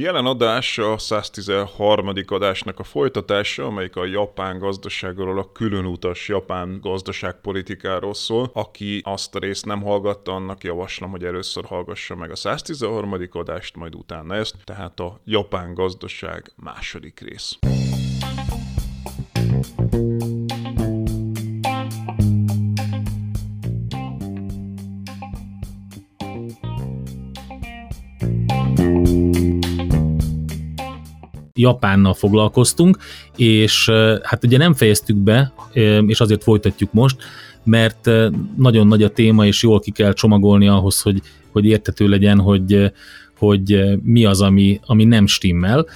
Jelen adás a 113. adásnak a folytatása, amelyik a japán gazdaságról, a különutas japán gazdaságpolitikáról szól. Aki azt a részt nem hallgatta, annak javaslom, hogy először hallgassa meg a 113. adást, majd utána ezt, tehát a japán gazdaság második rész. Japánnal foglalkoztunk, és hát ugye nem fejeztük be, és azért folytatjuk most, mert nagyon nagy a téma, és jól ki kell csomagolni ahhoz, hogy, hogy értető legyen, hogy, hogy mi az, ami, ami nem stimmel.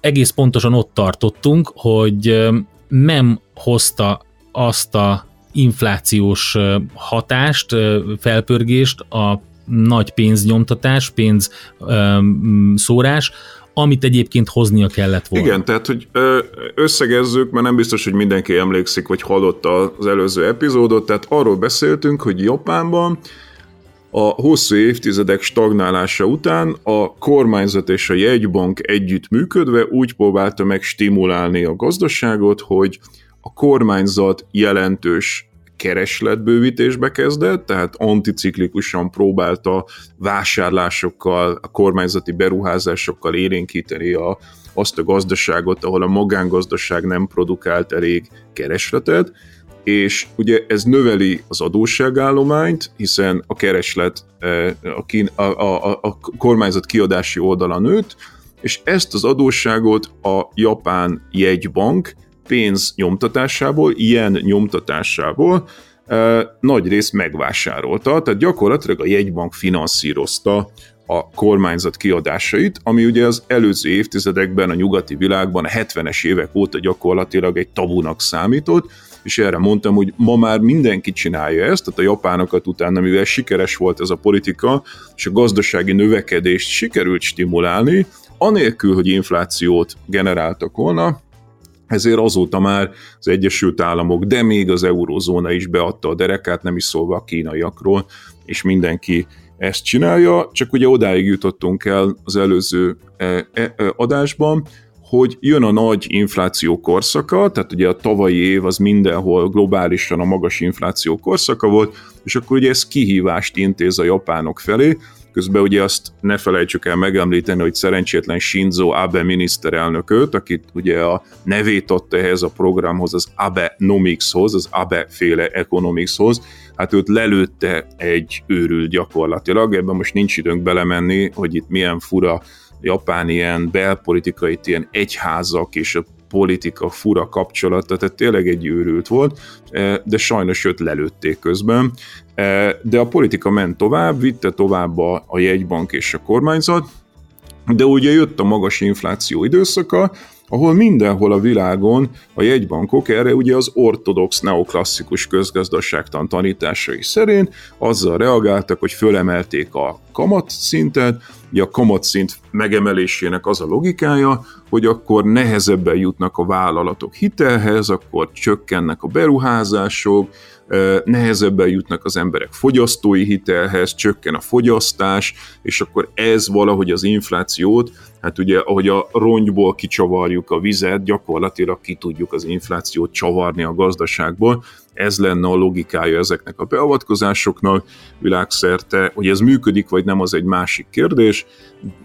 Egész pontosan ott tartottunk, hogy nem hozta azt a inflációs hatást, felpörgést a nagy pénznyomtatás, pénzszórás, amit egyébként hoznia kellett volna. Igen, tehát hogy összegezzük, mert nem biztos, hogy mindenki emlékszik, vagy hallotta az előző epizódot, tehát arról beszéltünk, hogy Japánban a hosszú évtizedek stagnálása után a kormányzat és a jegybank együtt működve úgy próbálta meg stimulálni a gazdaságot, hogy a kormányzat jelentős keresletbővítésbe kezdett, tehát anticiklikusan próbálta vásárlásokkal, a kormányzati beruházásokkal élénkíteni a, azt a gazdaságot, ahol a magángazdaság nem produkált elég keresletet, és ugye ez növeli az adósságállományt, hiszen a kereslet e, a, kín, a, a, a kormányzat kiadási oldala nőtt, és ezt az adósságot a japán jegybank pénz nyomtatásából, ilyen nyomtatásából nagy rész megvásárolta, tehát gyakorlatilag a jegybank finanszírozta a kormányzat kiadásait, ami ugye az előző évtizedekben a nyugati világban a 70-es évek óta gyakorlatilag egy tabunak számított, és erre mondtam, hogy ma már mindenki csinálja ezt, tehát a japánokat utána, mivel sikeres volt ez a politika, és a gazdasági növekedést sikerült stimulálni, anélkül, hogy inflációt generáltak volna, ezért azóta már az Egyesült Államok, de még az eurozóna is beadta a derekát, nem is szólva a kínaiakról, és mindenki ezt csinálja, csak ugye odáig jutottunk el az előző e, e, e, adásban, hogy jön a nagy infláció korszaka, tehát ugye a tavalyi év az mindenhol globálisan a magas infláció korszaka volt, és akkor ugye ez kihívást intéz a japánok felé, Közben ugye azt ne felejtsük el megemlíteni, hogy szerencsétlen Shinzo Abe miniszterelnököt, akit ugye a nevét adta ehhez a programhoz, az Abe Nomicshoz, az Abe féle Economicshoz, hát őt lelőtte egy őrült gyakorlatilag, ebben most nincs időnk belemenni, hogy itt milyen fura japán ilyen belpolitikai ilyen egyházak és a politika fura kapcsolata, tehát tényleg egy őrült volt, e, de sajnos őt lelőtték közben. E, de a politika ment tovább, vitte tovább a, a jegybank és a kormányzat, de ugye jött a magas infláció időszaka, ahol mindenhol a világon a jegybankok erre ugye az ortodox neoklasszikus közgazdaságtan tanításai szerint azzal reagáltak, hogy fölemelték a kamatszintet, ugye a kamatszint megemelésének az a logikája, hogy akkor nehezebben jutnak a vállalatok hitelhez, akkor csökkennek a beruházások, nehezebben jutnak az emberek fogyasztói hitelhez, csökken a fogyasztás, és akkor ez valahogy az inflációt, hát ugye ahogy a rongyból kicsavarjuk a vizet, gyakorlatilag ki tudjuk az inflációt csavarni a gazdaságból, ez lenne a logikája ezeknek a beavatkozásoknak világszerte, hogy ez működik vagy nem, az egy másik kérdés,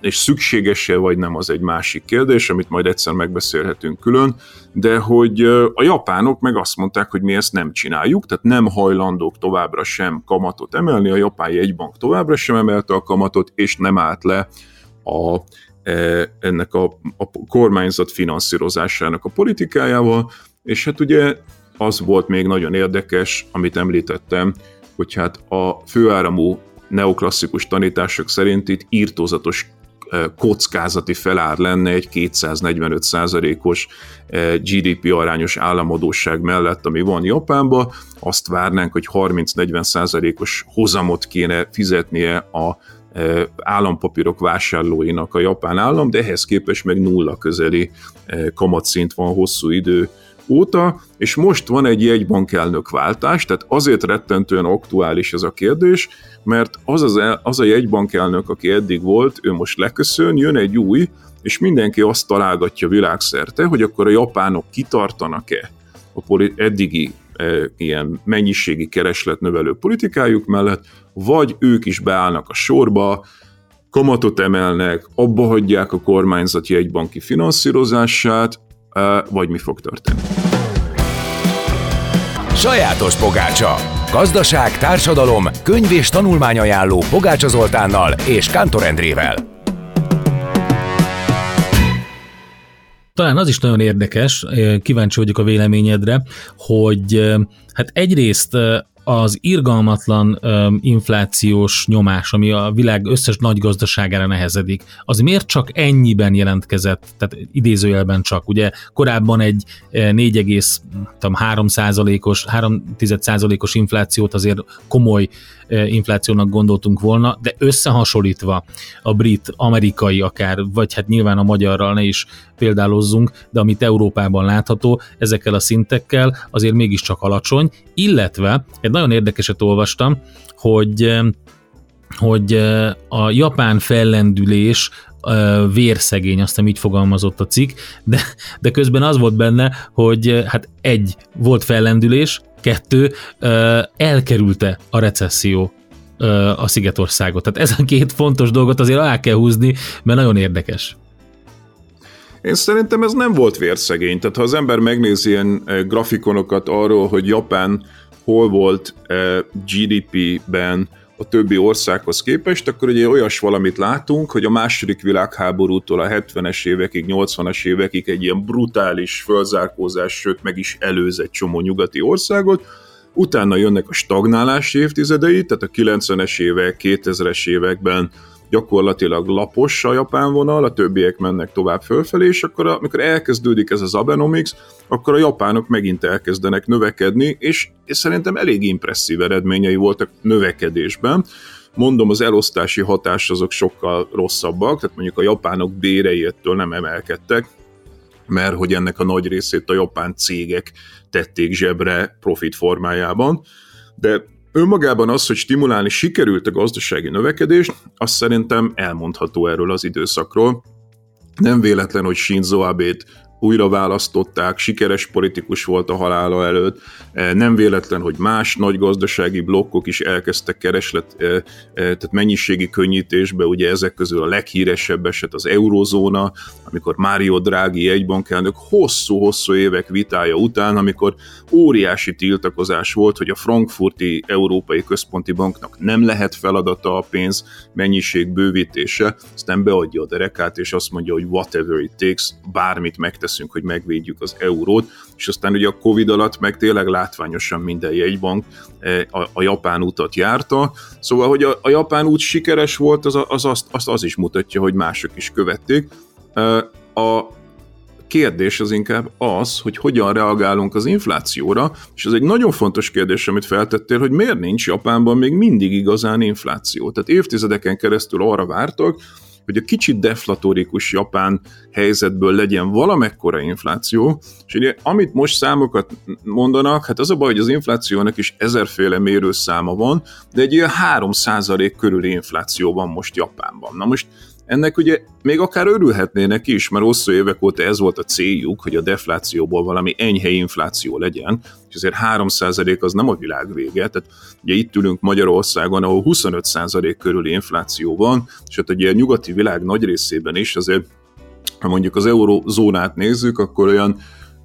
és szükséges-e vagy nem, az egy másik kérdés, amit majd egyszer megbeszélhetünk külön, de hogy a japánok meg azt mondták, hogy mi ezt nem csináljuk, tehát nem hajlandók továbbra sem kamatot emelni, a japán jegybank továbbra sem emelte a kamatot, és nem állt le a, e, ennek a, a kormányzat finanszírozásának a politikájával, és hát ugye az volt még nagyon érdekes, amit említettem, hogy hát a főáramú neoklasszikus tanítások szerint itt írtózatos e, kockázati felár lenne egy 245%-os e, GDP arányos államadóság mellett, ami van Japánban. Azt várnánk, hogy 30-40%-os hozamot kéne fizetnie a e, állampapírok vásárlóinak a japán állam, de ehhez képest meg nulla közeli kamatszint van hosszú idő óta, és most van egy jegybankelnök váltás, tehát azért rettentően aktuális ez a kérdés, mert az, az, az a jegybankelnök, aki eddig volt, ő most leköszön, jön egy új, és mindenki azt találgatja világszerte, hogy akkor a japánok kitartanak-e a eddigi e, ilyen mennyiségi kereslet növelő politikájuk mellett, vagy ők is beállnak a sorba, kamatot emelnek, abba hagyják a kormányzat jegybanki finanszírozását, vagy mi fog történni. Sajátos pogácsa. Gazdaság, társadalom, könyv és tanulmányajánló Pogácsa Zoltánnal és Kántor Endrével. Talán az is nagyon érdekes, kíváncsi vagyok a véleményedre, hogy hát egyrészt az irgalmatlan um, inflációs nyomás, ami a világ összes nagy gazdaságára nehezedik, az miért csak ennyiben jelentkezett, tehát idézőjelben csak, ugye? Korábban egy 4,3 százalékos, 3 százalékos inflációt azért komoly inflációnak gondoltunk volna, de összehasonlítva a brit, amerikai akár, vagy hát nyilván a magyarral ne is példálozzunk, de amit Európában látható, ezekkel a szintekkel azért mégiscsak alacsony, illetve egy nagyon érdekeset olvastam, hogy hogy a japán fellendülés vérszegény, aztán így fogalmazott a cikk, de, de közben az volt benne, hogy hát egy, volt fellendülés, kettő, elkerülte a recesszió a Szigetországot. Tehát ez a két fontos dolgot azért alá kell húzni, mert nagyon érdekes. Én szerintem ez nem volt vérszegény. Tehát ha az ember megnézi ilyen grafikonokat arról, hogy Japán hol volt GDP-ben a többi országhoz képest, akkor ugye olyas valamit látunk, hogy a második világháborútól a 70-es évekig, 80-as évekig egy ilyen brutális fölzárkózás, sőt meg is előz csomó nyugati országot, utána jönnek a stagnálási évtizedei, tehát a 90-es évek, 2000-es években gyakorlatilag lapos a japán vonal, a többiek mennek tovább fölfelé, és akkor amikor elkezdődik ez az Abenomics, akkor a japánok megint elkezdenek növekedni, és, szerintem elég impresszív eredményei voltak növekedésben. Mondom, az elosztási hatás azok sokkal rosszabbak, tehát mondjuk a japánok bérei ettől nem emelkedtek, mert hogy ennek a nagy részét a japán cégek tették zsebre profit formájában, de önmagában az, hogy stimulálni sikerült a gazdasági növekedést, azt szerintem elmondható erről az időszakról. Nem véletlen, hogy Shinzo Abe-t újra választották, sikeres politikus volt a halála előtt. E, nem véletlen, hogy más nagy gazdasági blokkok is elkezdtek kereslet, e, e, tehát mennyiségi könnyítésbe, ugye ezek közül a leghíresebb eset az eurozóna, amikor Mário Draghi egybankelnök hosszú-hosszú évek vitája után, amikor óriási tiltakozás volt, hogy a frankfurti Európai Központi Banknak nem lehet feladata a pénz mennyiség bővítése, aztán beadja a derekát, és azt mondja, hogy whatever it takes, bármit megtesz teszünk, hogy megvédjük az eurót, és aztán ugye a Covid alatt meg tényleg látványosan minden jegybank eh, a, a japán utat járta, szóval, hogy a, a japán út sikeres volt, az, az, az, az, az is mutatja, hogy mások is követték. Eh, a kérdés az inkább az, hogy hogyan reagálunk az inflációra, és ez egy nagyon fontos kérdés, amit feltettél, hogy miért nincs Japánban még mindig igazán infláció. Tehát évtizedeken keresztül arra vártak, hogy a kicsit deflatorikus japán helyzetből legyen valamekkora infláció, és ugye amit most számokat mondanak, hát az a baj, hogy az inflációnak is ezerféle mérőszáma van, de egy ilyen 3% körüli infláció van most Japánban. Na most ennek ugye még akár örülhetnének is, mert hosszú évek óta ez volt a céljuk, hogy a deflációból valami enyhe infláció legyen, és azért 3% az nem a világ vége, tehát ugye itt ülünk Magyarországon, ahol 25% körüli infláció van, és hát ugye a nyugati világ nagy részében is azért, ha mondjuk az eurozónát nézzük, akkor olyan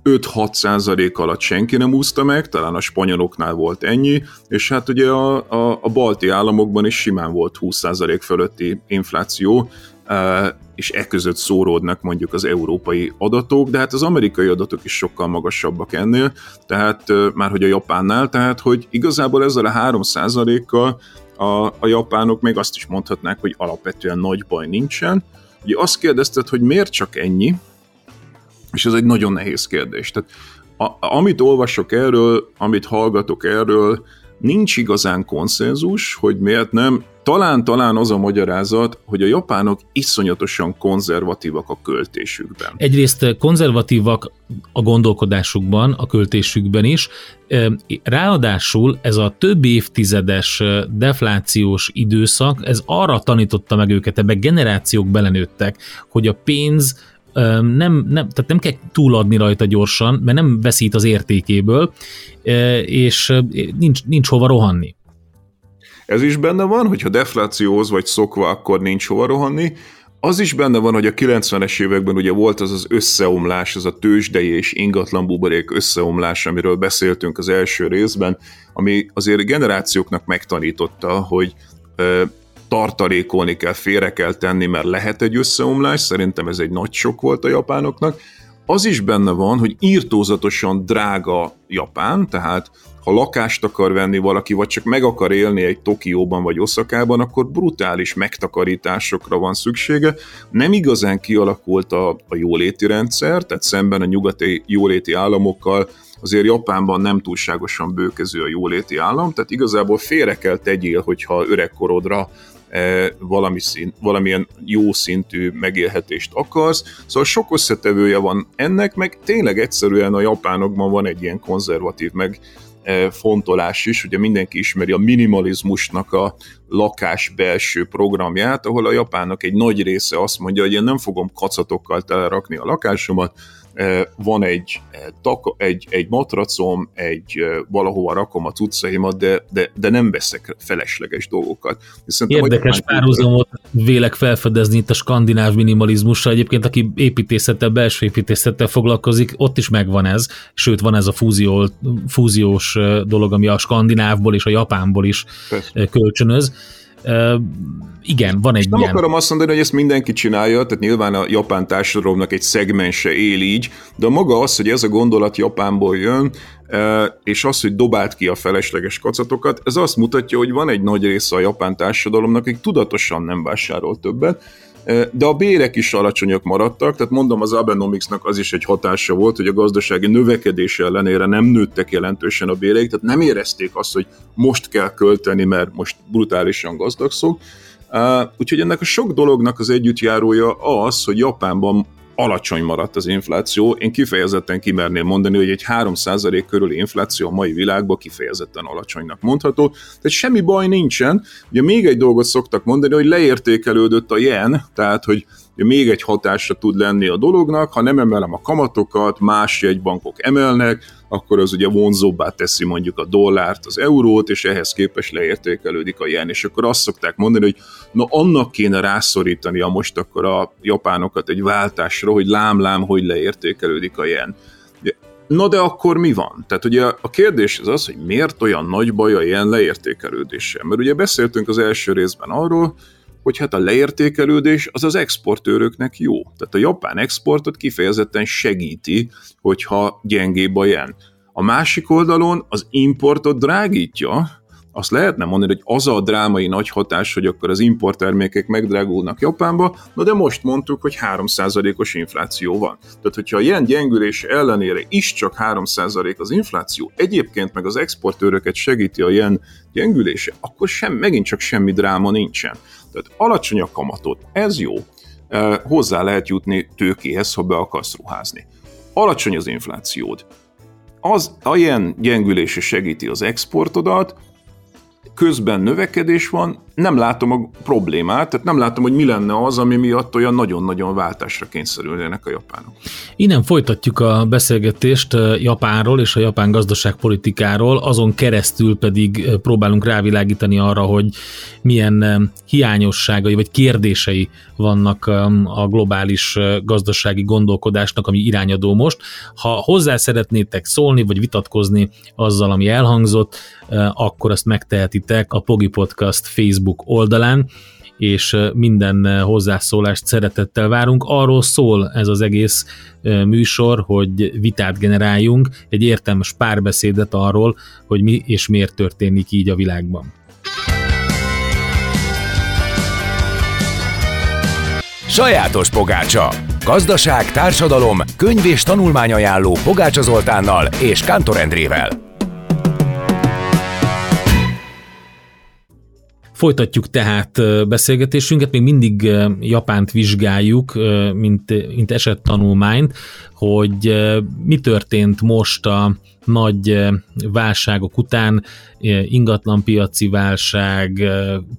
5-6 százalék alatt senki nem úszta meg, talán a spanyoloknál volt ennyi, és hát ugye a, a, a balti államokban is simán volt 20 százalék fölötti infláció, és e között szóródnak mondjuk az európai adatok, de hát az amerikai adatok is sokkal magasabbak ennél, tehát már hogy a japánnál, tehát hogy igazából ezzel a 3 kal a, a japánok még azt is mondhatnák, hogy alapvetően nagy baj nincsen. Ugye azt kérdezted, hogy miért csak ennyi, és ez egy nagyon nehéz kérdés. Tehát a, amit olvasok erről, amit hallgatok erről, nincs igazán konszenzus, hogy miért nem. Talán-talán az a magyarázat, hogy a japánok iszonyatosan konzervatívak a költésükben. Egyrészt konzervatívak a gondolkodásukban, a költésükben is, ráadásul ez a több évtizedes deflációs időszak, ez arra tanította meg őket, ebbe generációk belenőttek, hogy a pénz nem, nem, tehát nem kell túladni rajta gyorsan, mert nem veszít az értékéből, és nincs, nincs hova rohanni. Ez is benne van, hogyha deflációhoz vagy szokva, akkor nincs hova rohanni. Az is benne van, hogy a 90-es években ugye volt az az összeomlás, az a tőzsdei és ingatlan buborék összeomlás, amiről beszéltünk az első részben, ami azért generációknak megtanította, hogy tartalékolni kell, félre kell tenni, mert lehet egy összeomlás, szerintem ez egy nagy sok volt a japánoknak. Az is benne van, hogy írtózatosan drága Japán, tehát ha lakást akar venni valaki, vagy csak meg akar élni egy Tokióban vagy Oszakában, akkor brutális megtakarításokra van szüksége. Nem igazán kialakult a, a jóléti rendszer, tehát szemben a nyugati jóléti államokkal azért Japánban nem túlságosan bőkező a jóléti állam, tehát igazából félre kell tegyél, hogyha öregkorodra E, valami szint, valamilyen jó szintű megélhetést akarsz. Szóval sok összetevője van ennek, meg tényleg egyszerűen a japánokban van egy ilyen konzervatív meg fontolás is, ugye mindenki ismeri a minimalizmusnak a lakás belső programját, ahol a japánok egy nagy része azt mondja, hogy én nem fogom kacatokkal telerakni a lakásomat, van egy, egy, egy matracom, egy valahova rakom a cuccaimat, de, de, de nem veszek felesleges dolgokat. Szerintem, Érdekes párhuzamot vélek felfedezni itt a skandináv minimalizmussal. Egyébként, aki építészettel, belső építészettel foglalkozik, ott is megvan ez, sőt van ez a fúzió, fúziós dolog, ami a skandinávból és a japánból is Persze. kölcsönöz igen, van egy nem ilyen... akarom azt mondani, hogy ezt mindenki csinálja, tehát nyilván a japán társadalomnak egy szegmense él így, de maga az, hogy ez a gondolat Japánból jön, és az, hogy dobált ki a felesleges kacatokat, ez azt mutatja, hogy van egy nagy része a japán társadalomnak, akik tudatosan nem vásárol többet, de a bérek is alacsonyak maradtak, tehát mondom, az Abenomicsnak az is egy hatása volt, hogy a gazdasági növekedés ellenére nem nőttek jelentősen a béreik, tehát nem érezték azt, hogy most kell költeni, mert most brutálisan gazdagszok. Úgyhogy ennek a sok dolognak az együttjárója az, hogy Japánban alacsony maradt az infláció. Én kifejezetten kimerném mondani, hogy egy 3% körüli infláció a mai világban kifejezetten alacsonynak mondható. Tehát semmi baj nincsen. Ugye még egy dolgot szoktak mondani, hogy leértékelődött a yen, tehát hogy még egy hatása tud lenni a dolognak, ha nem emelem a kamatokat, más jegybankok emelnek, akkor az ugye vonzóbbá teszi mondjuk a dollárt, az eurót, és ehhez képest leértékelődik a jen. És akkor azt szokták mondani, hogy na annak kéne rászorítani a most akkor a japánokat egy váltásra, hogy lám-lám, hogy leértékelődik a jen. Na de akkor mi van? Tehát ugye a kérdés az az, hogy miért olyan nagy baj a ilyen leértékelődése? Mert ugye beszéltünk az első részben arról, hogy hát a leértékelődés az az exportőröknek jó. Tehát a japán exportot kifejezetten segíti, hogyha gyengébb a jen. A másik oldalon az importot drágítja, azt lehetne mondani, hogy az a drámai nagy hatás, hogy akkor az importtermékek megdrágulnak Japánba, na de most mondtuk, hogy 3%-os infláció van. Tehát, hogyha ilyen gyengülés ellenére is csak 3% az infláció, egyébként meg az exportőröket segíti a ilyen gyengülése, akkor sem, megint csak semmi dráma nincsen. Tehát alacsony a kamatot, ez jó, hozzá lehet jutni tőkéhez, ha be akarsz ruházni. Alacsony az inflációd, az ilyen gyengülése segíti az exportodat, közben növekedés van, nem látom a problémát, tehát nem látom, hogy mi lenne az, ami miatt olyan nagyon-nagyon váltásra kényszerülnének a japánok. Innen folytatjuk a beszélgetést Japánról és a japán gazdaságpolitikáról, azon keresztül pedig próbálunk rávilágítani arra, hogy milyen hiányosságai vagy kérdései vannak a globális gazdasági gondolkodásnak, ami irányadó most. Ha hozzá szeretnétek szólni, vagy vitatkozni azzal, ami elhangzott, akkor azt megtehetitek a Pogi Podcast Facebook oldalán, és minden hozzászólást szeretettel várunk. Arról szól ez az egész műsor, hogy vitát generáljunk, egy értelmes párbeszédet arról, hogy mi és miért történik így a világban. Sajátos pogácsa. Gazdaság, társadalom, könyv és tanulmányajánló Pogácsa Zoltánnal és Kántor Endrével. Folytatjuk tehát beszélgetésünket, még mindig Japánt vizsgáljuk, mint, mint esettanulmányt, hogy mi történt most a nagy válságok után, ingatlanpiaci válság,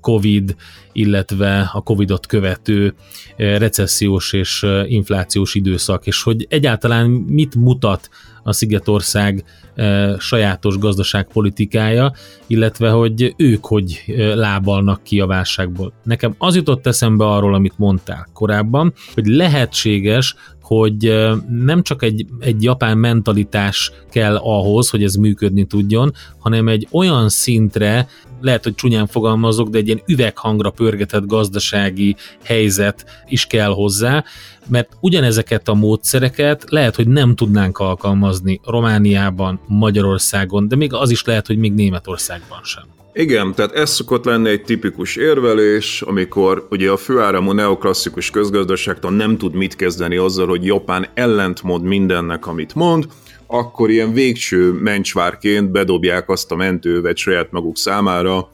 Covid, illetve a Covidot követő recessziós és inflációs időszak, és hogy egyáltalán mit mutat a Szigetország sajátos gazdaságpolitikája, illetve hogy ők hogy lábalnak ki a válságból. Nekem az jutott eszembe arról, amit mondtál korábban, hogy lehetséges, hogy nem csak egy, egy japán mentalitás kell ahhoz, hogy ez működni tudjon, hanem egy olyan szintre, lehet, hogy csúnyán fogalmazok, de egy ilyen üveghangra pörgetett gazdasági helyzet is kell hozzá, mert ugyanezeket a módszereket lehet, hogy nem tudnánk alkalmazni Romániában, Magyarországon, de még az is lehet, hogy még Németországban sem. Igen, tehát ez szokott lenni egy tipikus érvelés, amikor ugye a főáramú neoklasszikus közgazdaságtan nem tud mit kezdeni azzal, hogy Japán ellentmond mindennek, amit mond, akkor ilyen végső mencsvárként bedobják azt a mentővet saját maguk számára,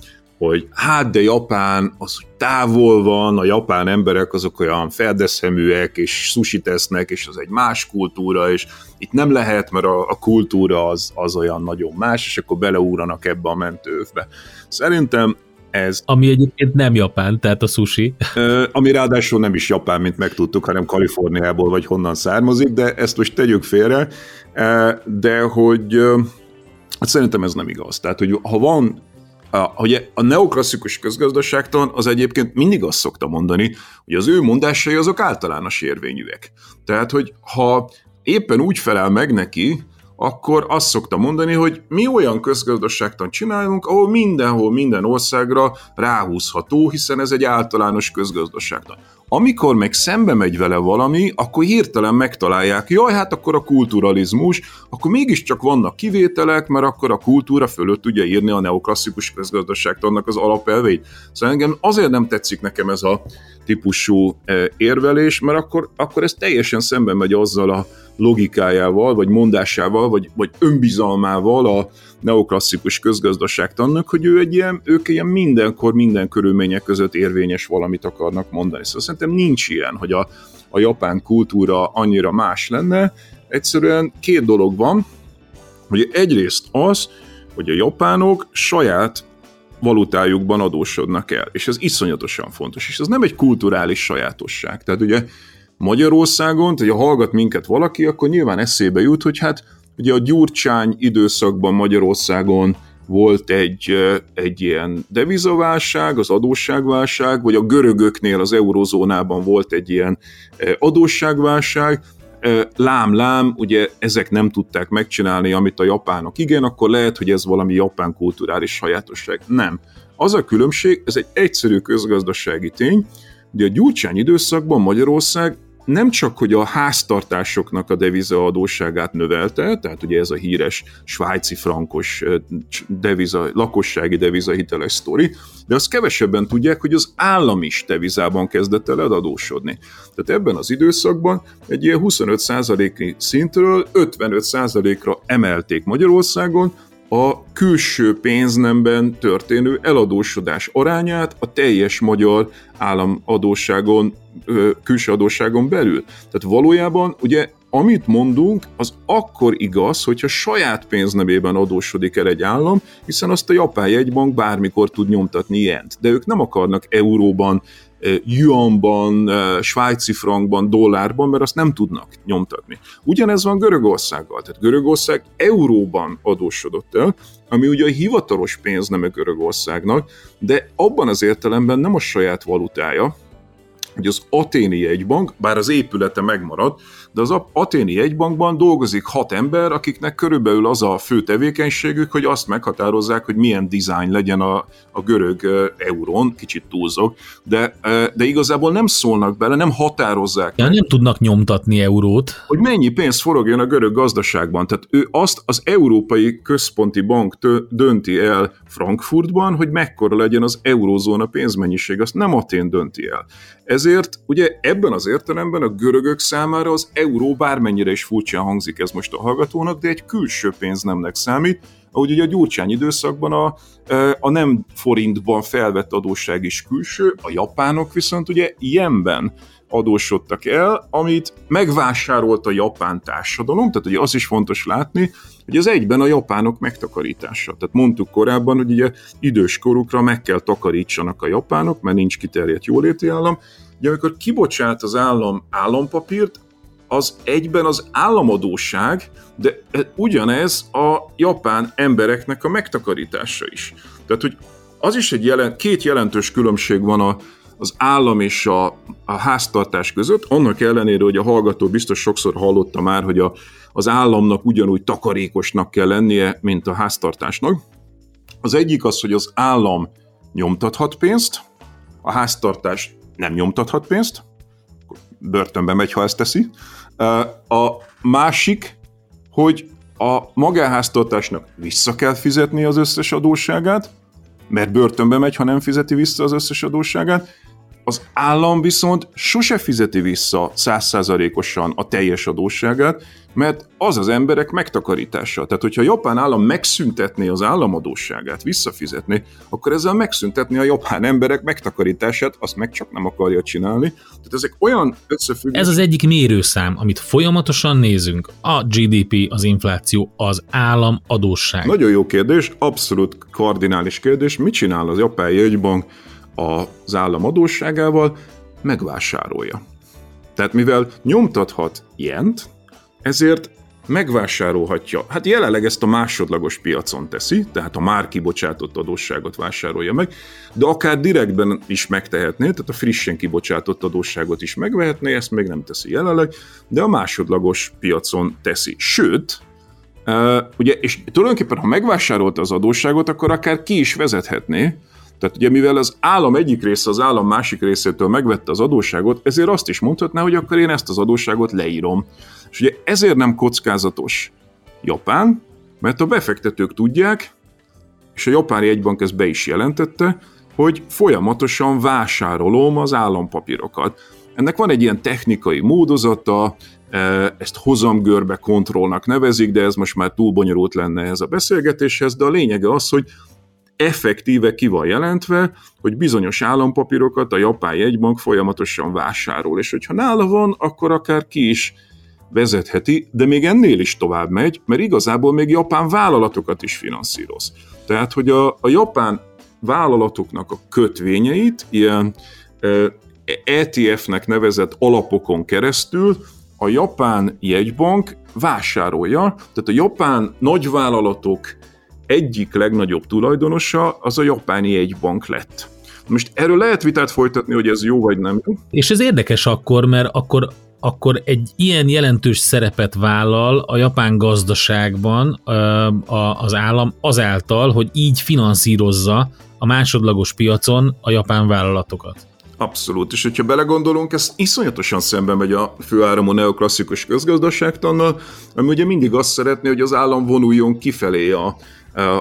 hogy hát de Japán az, távol van, a japán emberek azok olyan feldeszeműek, és sushi tesznek, és az egy más kultúra, és itt nem lehet, mert a, a kultúra az, az olyan nagyon más, és akkor beleúranak ebbe a mentővbe. Szerintem ez... Ami egyébként nem Japán, tehát a sushi. Ami ráadásul nem is Japán, mint megtudtuk, hanem Kaliforniából vagy honnan származik, de ezt most tegyük félre, de hogy hát szerintem ez nem igaz. Tehát, hogy ha van hogy a neoklasszikus közgazdaságtan az egyébként mindig azt szokta mondani, hogy az ő mondásai azok általános érvényűek. Tehát, hogy ha éppen úgy felel meg neki, akkor azt szokta mondani, hogy mi olyan közgazdaságtan csinálunk, ahol mindenhol, minden országra ráhúzható, hiszen ez egy általános közgazdaságtan. Amikor meg szembe megy vele valami, akkor hirtelen megtalálják, jaj, hát akkor a kulturalizmus, akkor mégiscsak vannak kivételek, mert akkor a kultúra fölött tudja írni a neoklasszikus közgazdaságtannak az alapelveit. Szóval engem azért nem tetszik nekem ez a típusú eh, érvelés, mert akkor, akkor ez teljesen szembe megy azzal a logikájával, vagy mondásával, vagy, vagy önbizalmával a neoklasszikus közgazdaságtannak, hogy ő egy ilyen, ők ilyen mindenkor, minden körülmények között érvényes valamit akarnak mondani. Szóval szerintem nincs ilyen, hogy a, a japán kultúra annyira más lenne. Egyszerűen két dolog van, hogy egyrészt az, hogy a japánok saját valutájukban adósodnak el, és ez iszonyatosan fontos, és ez nem egy kulturális sajátosság. Tehát ugye Magyarországon, tehát ha hallgat minket valaki, akkor nyilván eszébe jut, hogy hát ugye a Gyurcsány időszakban Magyarországon volt egy, egy ilyen devizaválság, az adósságválság, vagy a görögöknél az eurozónában volt egy ilyen adósságválság, lám-lám, ugye ezek nem tudták megcsinálni, amit a japánok igen, akkor lehet, hogy ez valami japán kulturális sajátosság. Nem. Az a különbség, ez egy egyszerű közgazdasági tény, de a Gyurcsány időszakban Magyarország nem csak, hogy a háztartásoknak a devizaadóságát növelte, tehát ugye ez a híres svájci frankos deviza, lakossági devizahiteles sztori, de azt kevesebben tudják, hogy az állam is devizában kezdett el adósodni. Tehát ebben az időszakban egy ilyen 25%-i szintről 55%-ra emelték Magyarországon, a külső pénznemben történő eladósodás arányát a teljes magyar államadóságon, külső adósságon belül. Tehát valójában ugye amit mondunk, az akkor igaz, hogyha saját pénznemében adósodik el egy állam, hiszen azt a japán jegybank bármikor tud nyomtatni ilyent. De ők nem akarnak euróban, yuanban, svájci frankban, dollárban, mert azt nem tudnak nyomtatni. Ugyanez van Görögországgal. Tehát Görögország euróban adósodott el, ami ugye a hivatalos pénz nem a Görögországnak, de abban az értelemben nem a saját valutája, hogy az aténi jegybank, bár az épülete megmaradt, de az aténi jegybankban dolgozik hat ember, akiknek körülbelül az a fő tevékenységük, hogy azt meghatározzák, hogy milyen dizájn legyen a, a görög eurón, kicsit túlzok, de, de igazából nem szólnak bele, nem határozzák. Ja, nem tudnak nyomtatni eurót. Hogy mennyi pénz forogjon a görög gazdaságban. Tehát ő azt az Európai Központi Bank dönti el Frankfurtban, hogy mekkora legyen az eurózóna pénzmennyiség, azt nem Atén dönti el. Ezért ugye ebben az értelemben a görögök számára az euró bármennyire is furcsán hangzik ez most a hallgatónak, de egy külső pénznemnek számít, ahogy ugye a Gyurcsány időszakban a, e, a nem forintban felvett adósság is külső, a japánok viszont ugye ilyenben adósodtak el, amit megvásárolt a japán társadalom, tehát ugye az is fontos látni, hogy ez egyben a japánok megtakarítása. Tehát mondtuk korábban, hogy ugye idős korukra meg kell takarítsanak a japánok, mert nincs kiterjedt jóléti állam, ugye amikor kibocsát az állam állampapírt, az egyben az államadóság, de ugyanez a japán embereknek a megtakarítása is. Tehát, hogy az is egy jelen, két jelentős különbség van a, az állam és a, a háztartás között, annak ellenére, hogy a hallgató biztos sokszor hallotta már, hogy a, az államnak ugyanúgy takarékosnak kell lennie, mint a háztartásnak. Az egyik az, hogy az állam nyomtathat pénzt, a háztartás nem nyomtathat pénzt, börtönbe megy, ha ezt teszi. A másik, hogy a magánháztartásnak vissza kell fizetni az összes adósságát, mert börtönbe megy, ha nem fizeti vissza az összes adósságát, az állam viszont sose fizeti vissza százszázalékosan a teljes adósságát, mert az az emberek megtakarítása. Tehát, hogyha a japán állam megszüntetné az államadósságát, visszafizetni, akkor ezzel megszüntetni a japán emberek megtakarítását, azt meg csak nem akarja csinálni. Tehát ezek olyan összefüggések. Ez az egyik mérőszám, amit folyamatosan nézünk. A GDP, az infláció, az államadósság. Nagyon jó kérdés, abszolút kardinális kérdés. Mit csinál az japán jegybank? Az állam adósságával, megvásárolja. Tehát mivel nyomtathat ilyent, ezért megvásárolhatja. Hát jelenleg ezt a másodlagos piacon teszi, tehát a már kibocsátott adósságot vásárolja meg, de akár direktben is megtehetné, tehát a frissen kibocsátott adósságot is megvehetné, ezt még nem teszi jelenleg, de a másodlagos piacon teszi. Sőt, Uh, ugye, és tulajdonképpen, ha megvásárolta az adósságot, akkor akár ki is vezethetné, tehát ugye mivel az állam egyik része az állam másik részétől megvette az adósságot, ezért azt is mondhatná, hogy akkor én ezt az adósságot leírom. És ugye ezért nem kockázatos Japán, mert a befektetők tudják, és a japáni egybank ezt be is jelentette, hogy folyamatosan vásárolom az állampapírokat. Ennek van egy ilyen technikai módozata, e, ezt hozamgörbe kontrollnak nevezik, de ez most már túl bonyolult lenne ez a beszélgetéshez, de a lényege az, hogy effektíve ki van jelentve, hogy bizonyos állampapírokat a japán jegybank folyamatosan vásárol, és hogyha nála van, akkor akár ki is vezetheti, de még ennél is tovább megy, mert igazából még japán vállalatokat is finanszíroz. Tehát, hogy a, a japán vállalatoknak a kötvényeit ilyen ETF-nek nevezett alapokon keresztül a japán jegybank vásárolja, tehát a japán nagyvállalatok egyik legnagyobb tulajdonosa az a japáni egybank lett. Most erről lehet vitát folytatni, hogy ez jó vagy nem jó. És ez érdekes akkor, mert akkor akkor egy ilyen jelentős szerepet vállal a japán gazdaságban az állam azáltal, hogy így finanszírozza a másodlagos piacon a japán vállalatokat. Abszolút, és hogyha belegondolunk, ez iszonyatosan szemben megy a főáramú neoklasszikus közgazdaságtannal, ami ugye mindig azt szeretné, hogy az állam vonuljon kifelé a,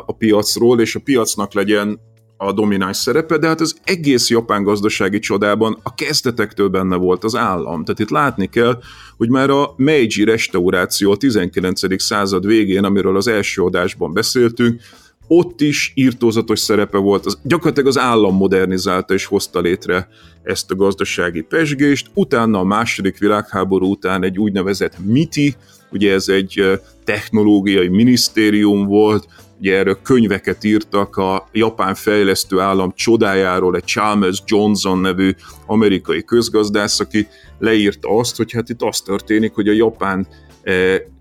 a piacról, és a piacnak legyen a domináns szerepe, de hát az egész japán gazdasági csodában a kezdetektől benne volt az állam. Tehát itt látni kell, hogy már a Meiji restauráció a 19. század végén, amiről az első adásban beszéltünk, ott is írtózatos szerepe volt, az, gyakorlatilag az állam modernizálta és hozta létre ezt a gazdasági pesgést, utána a második világháború után egy úgynevezett MITI, ugye ez egy technológiai minisztérium volt, ugye erről könyveket írtak a japán fejlesztő állam csodájáról, egy Chalmers Johnson nevű amerikai közgazdász, aki leírta azt, hogy hát itt az történik, hogy a japán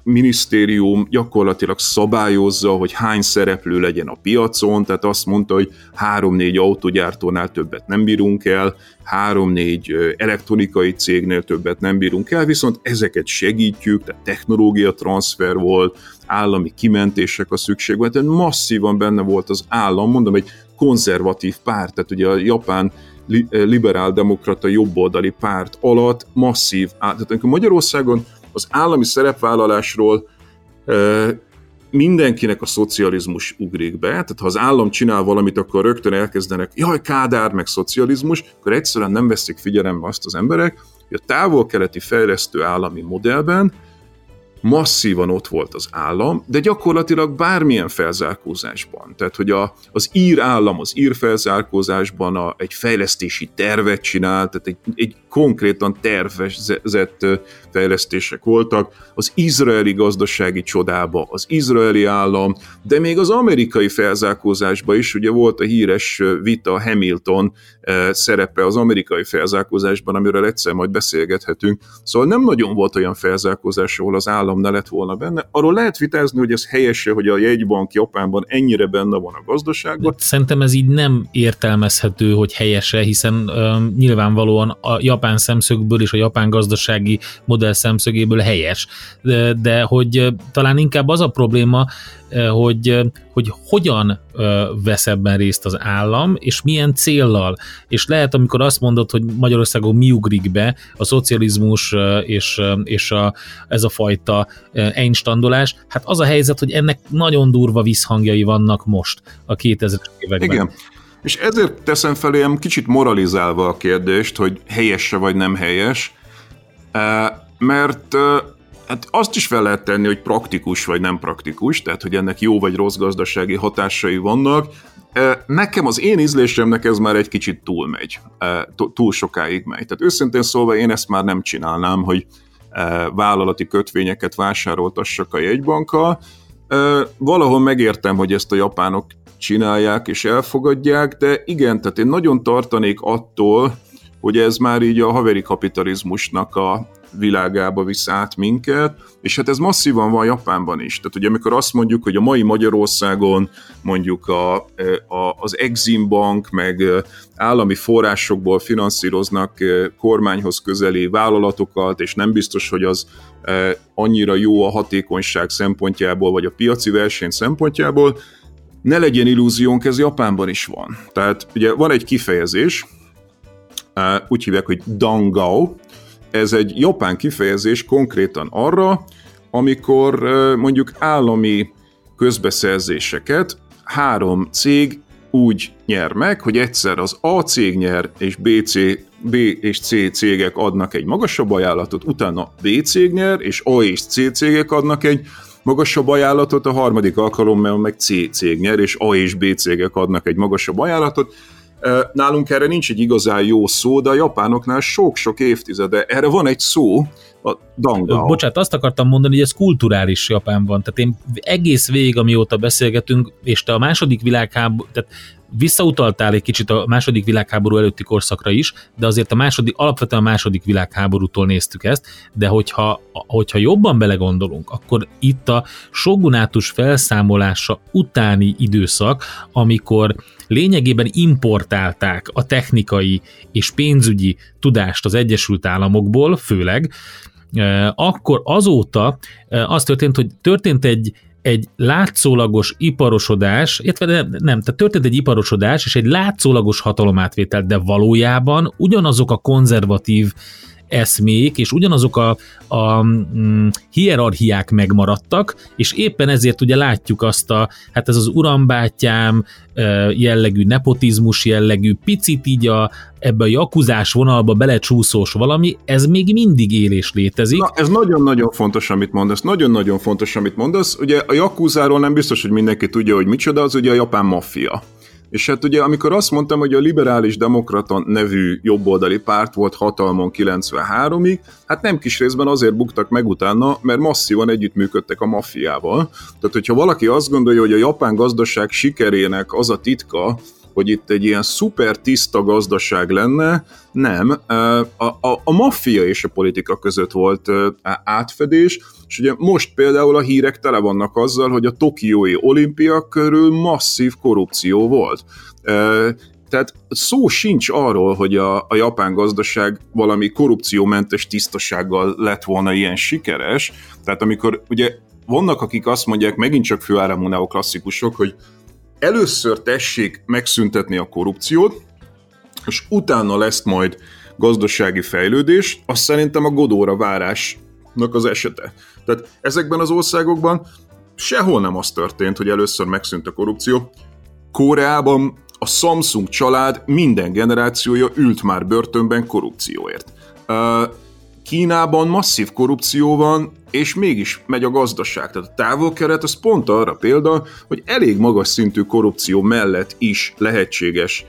minisztérium gyakorlatilag szabályozza, hogy hány szereplő legyen a piacon, tehát azt mondta, hogy három-négy autogyártónál többet nem bírunk el, három-négy elektronikai cégnél többet nem bírunk el, viszont ezeket segítjük, tehát technológia transfer volt, állami kimentések a szükség volt, tehát masszívan benne volt az állam, mondom, egy konzervatív párt, tehát ugye a japán liberál-demokrata jobboldali párt alatt masszív, tehát amikor Magyarországon az állami szerepvállalásról mindenkinek a szocializmus ugrik be, tehát ha az állam csinál valamit, akkor rögtön elkezdenek, jaj, kádár, meg szocializmus, akkor egyszerűen nem veszik figyelembe azt az emberek, hogy a távol-keleti fejlesztő állami modellben masszívan ott volt az állam, de gyakorlatilag bármilyen felzárkózásban. Tehát, hogy a, az ír állam az ír felzárkózásban a, egy fejlesztési tervet csinál, tehát egy, egy konkrétan tervezett fejlesztések voltak, az izraeli gazdasági csodába, az izraeli állam, de még az amerikai felzárkózásban is, ugye volt a híres vita Hamilton szerepe az amerikai felzárkózásban, amiről egyszer majd beszélgethetünk, szóval nem nagyon volt olyan felzárkózás, ahol az állam ne lett volna benne. Arról lehet vitázni, hogy ez helyese, hogy a jegybank Japánban ennyire benne van a gazdaságban. Szerintem ez így nem értelmezhető, hogy helyese, hiszen uh, nyilvánvalóan a japán szemszögből és a japán gazdasági modell szemszögéből helyes, de, de hogy talán inkább az a probléma, hogy, hogy hogyan vesz ebben részt az állam, és milyen céllal. És lehet, amikor azt mondod, hogy Magyarországon mi ugrik be, a szocializmus és, és a, ez a fajta einstandolás, hát az a helyzet, hogy ennek nagyon durva visszhangjai vannak most a 2000-es években. Igen. És ezért teszem felém kicsit moralizálva a kérdést, hogy helyes vagy nem helyes, mert hát azt is fel lehet tenni, hogy praktikus vagy nem praktikus, tehát hogy ennek jó vagy rossz gazdasági hatásai vannak. Nekem az én ízlésemnek ez már egy kicsit túlmegy, túl sokáig megy. Tehát őszintén szólva én ezt már nem csinálnám, hogy vállalati kötvényeket vásároltassak a jegybankkal. Valahol megértem, hogy ezt a japánok csinálják és elfogadják, de igen, tehát én nagyon tartanék attól, hogy ez már így a haveri kapitalizmusnak a világába visz át minket, és hát ez masszívan van Japánban is. Tehát ugye amikor azt mondjuk, hogy a mai Magyarországon mondjuk a, a, az Exim Bank meg állami forrásokból finanszíroznak kormányhoz közeli vállalatokat, és nem biztos, hogy az annyira jó a hatékonyság szempontjából, vagy a piaci verseny szempontjából, ne legyen illúziónk, ez Japánban is van. Tehát ugye van egy kifejezés, úgy hívják, hogy dangao, ez egy japán kifejezés konkrétan arra, amikor mondjuk állami közbeszerzéseket három cég úgy nyer meg, hogy egyszer az A cég nyer, és B, C, B és C cégek adnak egy magasabb ajánlatot, utána B cég nyer, és A és C cégek adnak egy magasabb ajánlatot, a harmadik alkalommal meg C cég nyer, és A és B cégek adnak egy magasabb ajánlatot, Nálunk erre nincs egy igazán jó szó, de a japánoknál sok-sok évtizede erre van egy szó, a dangao. Bocsát, azt akartam mondani, hogy ez kulturális Japánban. Tehát én egész végig, amióta beszélgetünk, és te a második világháború, tehát visszautaltál egy kicsit a második világháború előtti korszakra is, de azért a második, alapvetően a második világháborútól néztük ezt, de hogyha, hogyha jobban belegondolunk, akkor itt a shogunátus felszámolása utáni időszak, amikor lényegében importálták a technikai és pénzügyi tudást az Egyesült Államokból, főleg, akkor azóta az történt, hogy történt egy, egy látszólagos iparosodás, illetve nem, nem, tehát történt egy iparosodás és egy látszólagos hatalomátvétel, de valójában ugyanazok a konzervatív eszmék, és ugyanazok a, a mm, hierarchiák megmaradtak, és éppen ezért ugye látjuk azt a, hát ez az urambátyám jellegű, nepotizmus jellegű, picit így a, ebbe a jakuzás vonalba belecsúszós valami, ez még mindig él létezik. Na, ez nagyon-nagyon fontos, amit mondasz. Nagyon-nagyon fontos, amit mondasz. Ugye a jakuzáról nem biztos, hogy mindenki tudja, hogy micsoda, az ugye a japán maffia. És hát ugye amikor azt mondtam, hogy a liberális demokrata nevű jobboldali párt volt hatalmon 93-ig, hát nem kis részben azért buktak meg utána, mert masszívan együttműködtek a maffiával. Tehát, hogyha valaki azt gondolja, hogy a japán gazdaság sikerének az a titka, hogy itt egy ilyen szuper tiszta gazdaság lenne, nem. A, a, a maffia és a politika között volt átfedés, és ugye most például a hírek tele vannak azzal, hogy a tokiói olimpia körül masszív korrupció volt. Tehát szó sincs arról, hogy a, a japán gazdaság valami korrupciómentes tisztasággal lett volna ilyen sikeres. Tehát amikor ugye vannak, akik azt mondják, megint csak főáramú neoklasszikusok, hogy először tessék megszüntetni a korrupciót, és utána lesz majd gazdasági fejlődés, azt szerintem a Godóra várásnak az esete. Tehát ezekben az országokban sehol nem az történt, hogy először megszűnt a korrupció. Koreában a Samsung család minden generációja ült már börtönben korrupcióért. Kínában masszív korrupció van, és mégis megy a gazdaság. Tehát a távol-kelet az pont arra példa, hogy elég magas szintű korrupció mellett is lehetséges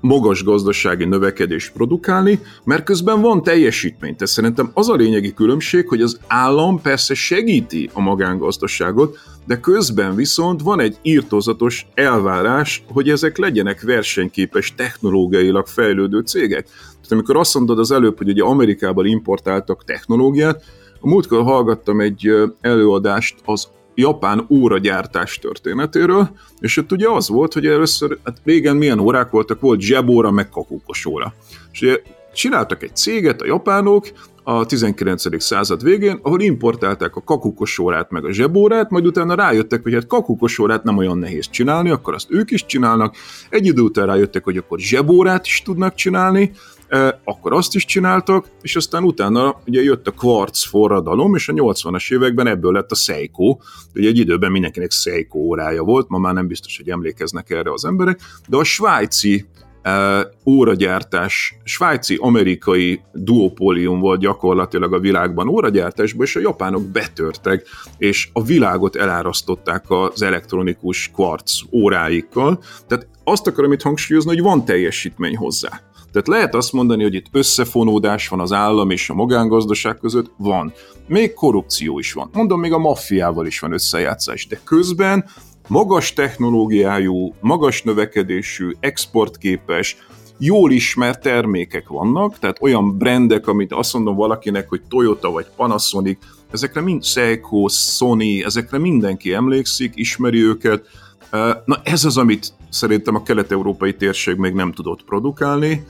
magas gazdasági növekedés produkálni, mert közben van teljesítmény. Tehát szerintem az a lényegi különbség, hogy az állam persze segíti a magángazdaságot, de közben viszont van egy írtózatos elvárás, hogy ezek legyenek versenyképes, technológiailag fejlődő cégek. Tehát amikor azt mondod az előbb, hogy ugye Amerikában importáltak technológiát, a múltkor hallgattam egy előadást az japán óragyártás történetéről, és ott ugye az volt, hogy először, hát régen milyen órák voltak, volt zsebóra, meg kakukos óra. És ugye csináltak egy céget a japánok a 19. század végén, ahol importálták a kakukos órát meg a zsebórát, majd utána rájöttek, hogy hát kakukos órát nem olyan nehéz csinálni, akkor azt ők is csinálnak. Egy idő után rájöttek, hogy akkor zsebórát is tudnak csinálni, akkor azt is csináltak, és aztán utána ugye jött a kvarc forradalom, és a 80-as években ebből lett a Seiko. Ugye egy időben mindenkinek Seiko órája volt, ma már nem biztos, hogy emlékeznek erre az emberek, de a svájci óragyártás, svájci-amerikai duopólium volt gyakorlatilag a világban óragyártásban, és a japánok betörtek, és a világot elárasztották az elektronikus kvarc óráikkal. Tehát azt akarom itt hangsúlyozni, hogy van teljesítmény hozzá. Tehát lehet azt mondani, hogy itt összefonódás van az állam és a magángazdaság között? Van. Még korrupció is van. Mondom, még a maffiával is van összejátszás, de közben magas technológiájú, magas növekedésű, exportképes, jól ismert termékek vannak, tehát olyan brendek, amit azt mondom valakinek, hogy Toyota vagy Panasonic, ezekre mind Seiko, Sony, ezekre mindenki emlékszik, ismeri őket. Na ez az, amit szerintem a kelet-európai térség még nem tudott produkálni,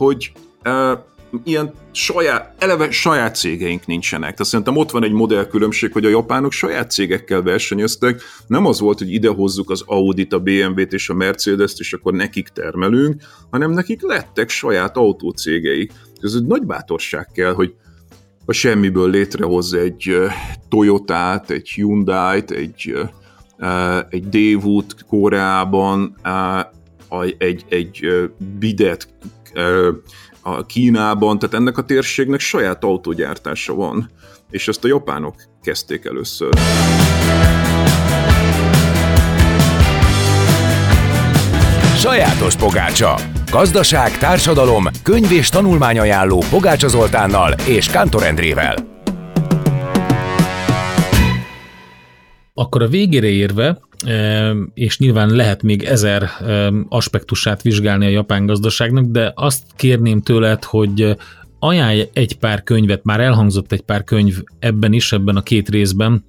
hogy uh, ilyen saját, eleve saját cégeink nincsenek. Tehát szerintem ott van egy modellkülönbség, hogy a japánok saját cégekkel versenyeztek. Nem az volt, hogy idehozzuk az Audit, a BMW-t és a Mercedes-t, és akkor nekik termelünk, hanem nekik lettek saját autócégeik. Ez egy nagy bátorság kell, hogy a semmiből létrehoz egy Toyotát, egy Hyundai-t, egy, egy Daewoo-t Koreában, egy, egy bidet a Kínában, tehát ennek a térségnek saját autógyártása van, és ezt a japánok kezdték először. Sajátos pogácsa. Gazdaság, társadalom, könyv és tanulmányajánló Pogácsa Zoltánnal és Kántor Endrével. Akkor a végére érve, és nyilván lehet még ezer aspektusát vizsgálni a japán gazdaságnak, de azt kérném tőled, hogy ajánlj egy pár könyvet, már elhangzott egy pár könyv ebben is, ebben a két részben,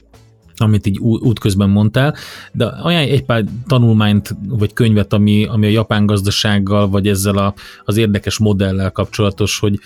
amit így útközben mondtál, de ajánlj egy pár tanulmányt vagy könyvet, ami, ami a japán gazdasággal, vagy ezzel a, az érdekes modellel kapcsolatos, hogy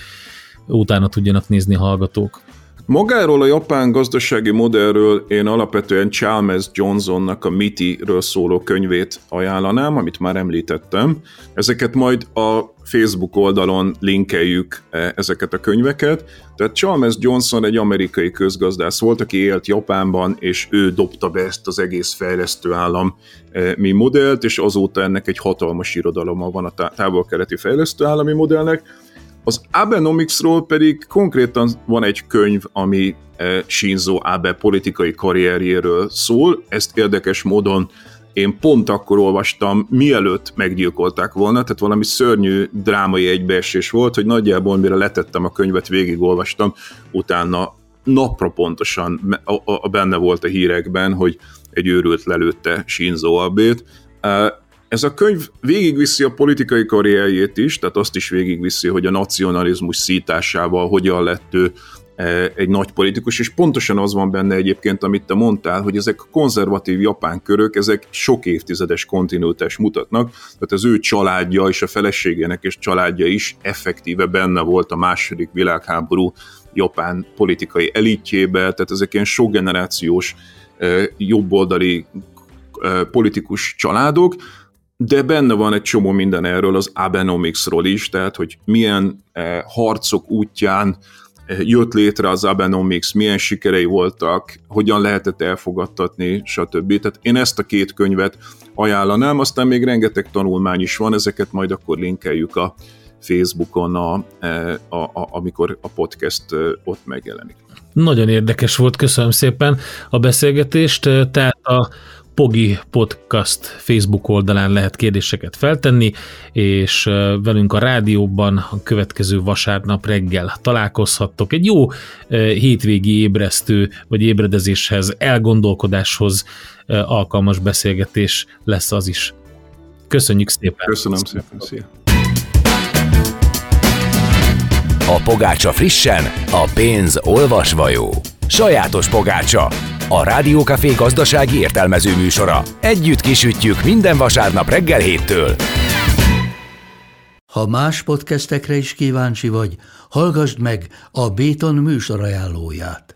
utána tudjanak nézni hallgatók. Magáról a japán gazdasági modellről én alapvetően Chalmers Johnsonnak a MITI-ről szóló könyvét ajánlanám, amit már említettem. Ezeket majd a Facebook oldalon linkeljük e, ezeket a könyveket. Tehát Chalmers Johnson egy amerikai közgazdász volt, aki élt Japánban, és ő dobta be ezt az egész fejlesztő állam e, mi modellt, és azóta ennek egy hatalmas irodaloma van a távol-keleti fejlesztő állami modellnek az Abenomicsról pedig konkrétan van egy könyv, ami eh, Shinzo Abe politikai karrierjéről szól. Ezt érdekes módon én pont akkor olvastam, mielőtt meggyilkolták volna, tehát valami szörnyű drámai egybeesés volt, hogy nagyjából mire letettem a könyvet, végigolvastam, utána napra pontosan a, a, benne volt a hírekben, hogy egy őrült lelőtte Shinzo Abét. Ez a könyv végigviszi a politikai karrierjét is, tehát azt is végigviszi, hogy a nacionalizmus szításával hogyan lett ő e, egy nagy politikus, és pontosan az van benne egyébként, amit te mondtál, hogy ezek konzervatív japán körök, ezek sok évtizedes kontinuitást mutatnak, tehát az ő családja és a feleségének és családja is effektíve benne volt a második világháború japán politikai elitjébe, tehát ezek ilyen sok generációs e, jobboldali e, politikus családok, de benne van egy csomó minden erről az Abenomicsról is, tehát hogy milyen eh, harcok útján eh, jött létre az Abenomics, milyen sikerei voltak, hogyan lehetett elfogadtatni, stb. Tehát én ezt a két könyvet ajánlanám, aztán még rengeteg tanulmány is van, ezeket majd akkor linkeljük a Facebookon, a, eh, a, a, amikor a podcast ott megjelenik. Nagyon érdekes volt, köszönöm szépen a beszélgetést. Tehát a Pogi Podcast Facebook oldalán lehet kérdéseket feltenni, és velünk a rádióban a következő vasárnap reggel találkozhattok. Egy jó hétvégi ébresztő vagy ébredezéshez, elgondolkodáshoz alkalmas beszélgetés lesz az is. Köszönjük szépen! Köszönöm szépen! Szia! A pogácsa frissen, a pénz olvasva jó. Sajátos pogácsa a Rádiókafé gazdasági értelmező műsora. Együtt kisütjük minden vasárnap reggel héttől. Ha más podcastekre is kíváncsi vagy, hallgassd meg a Béton műsor ajánlóját.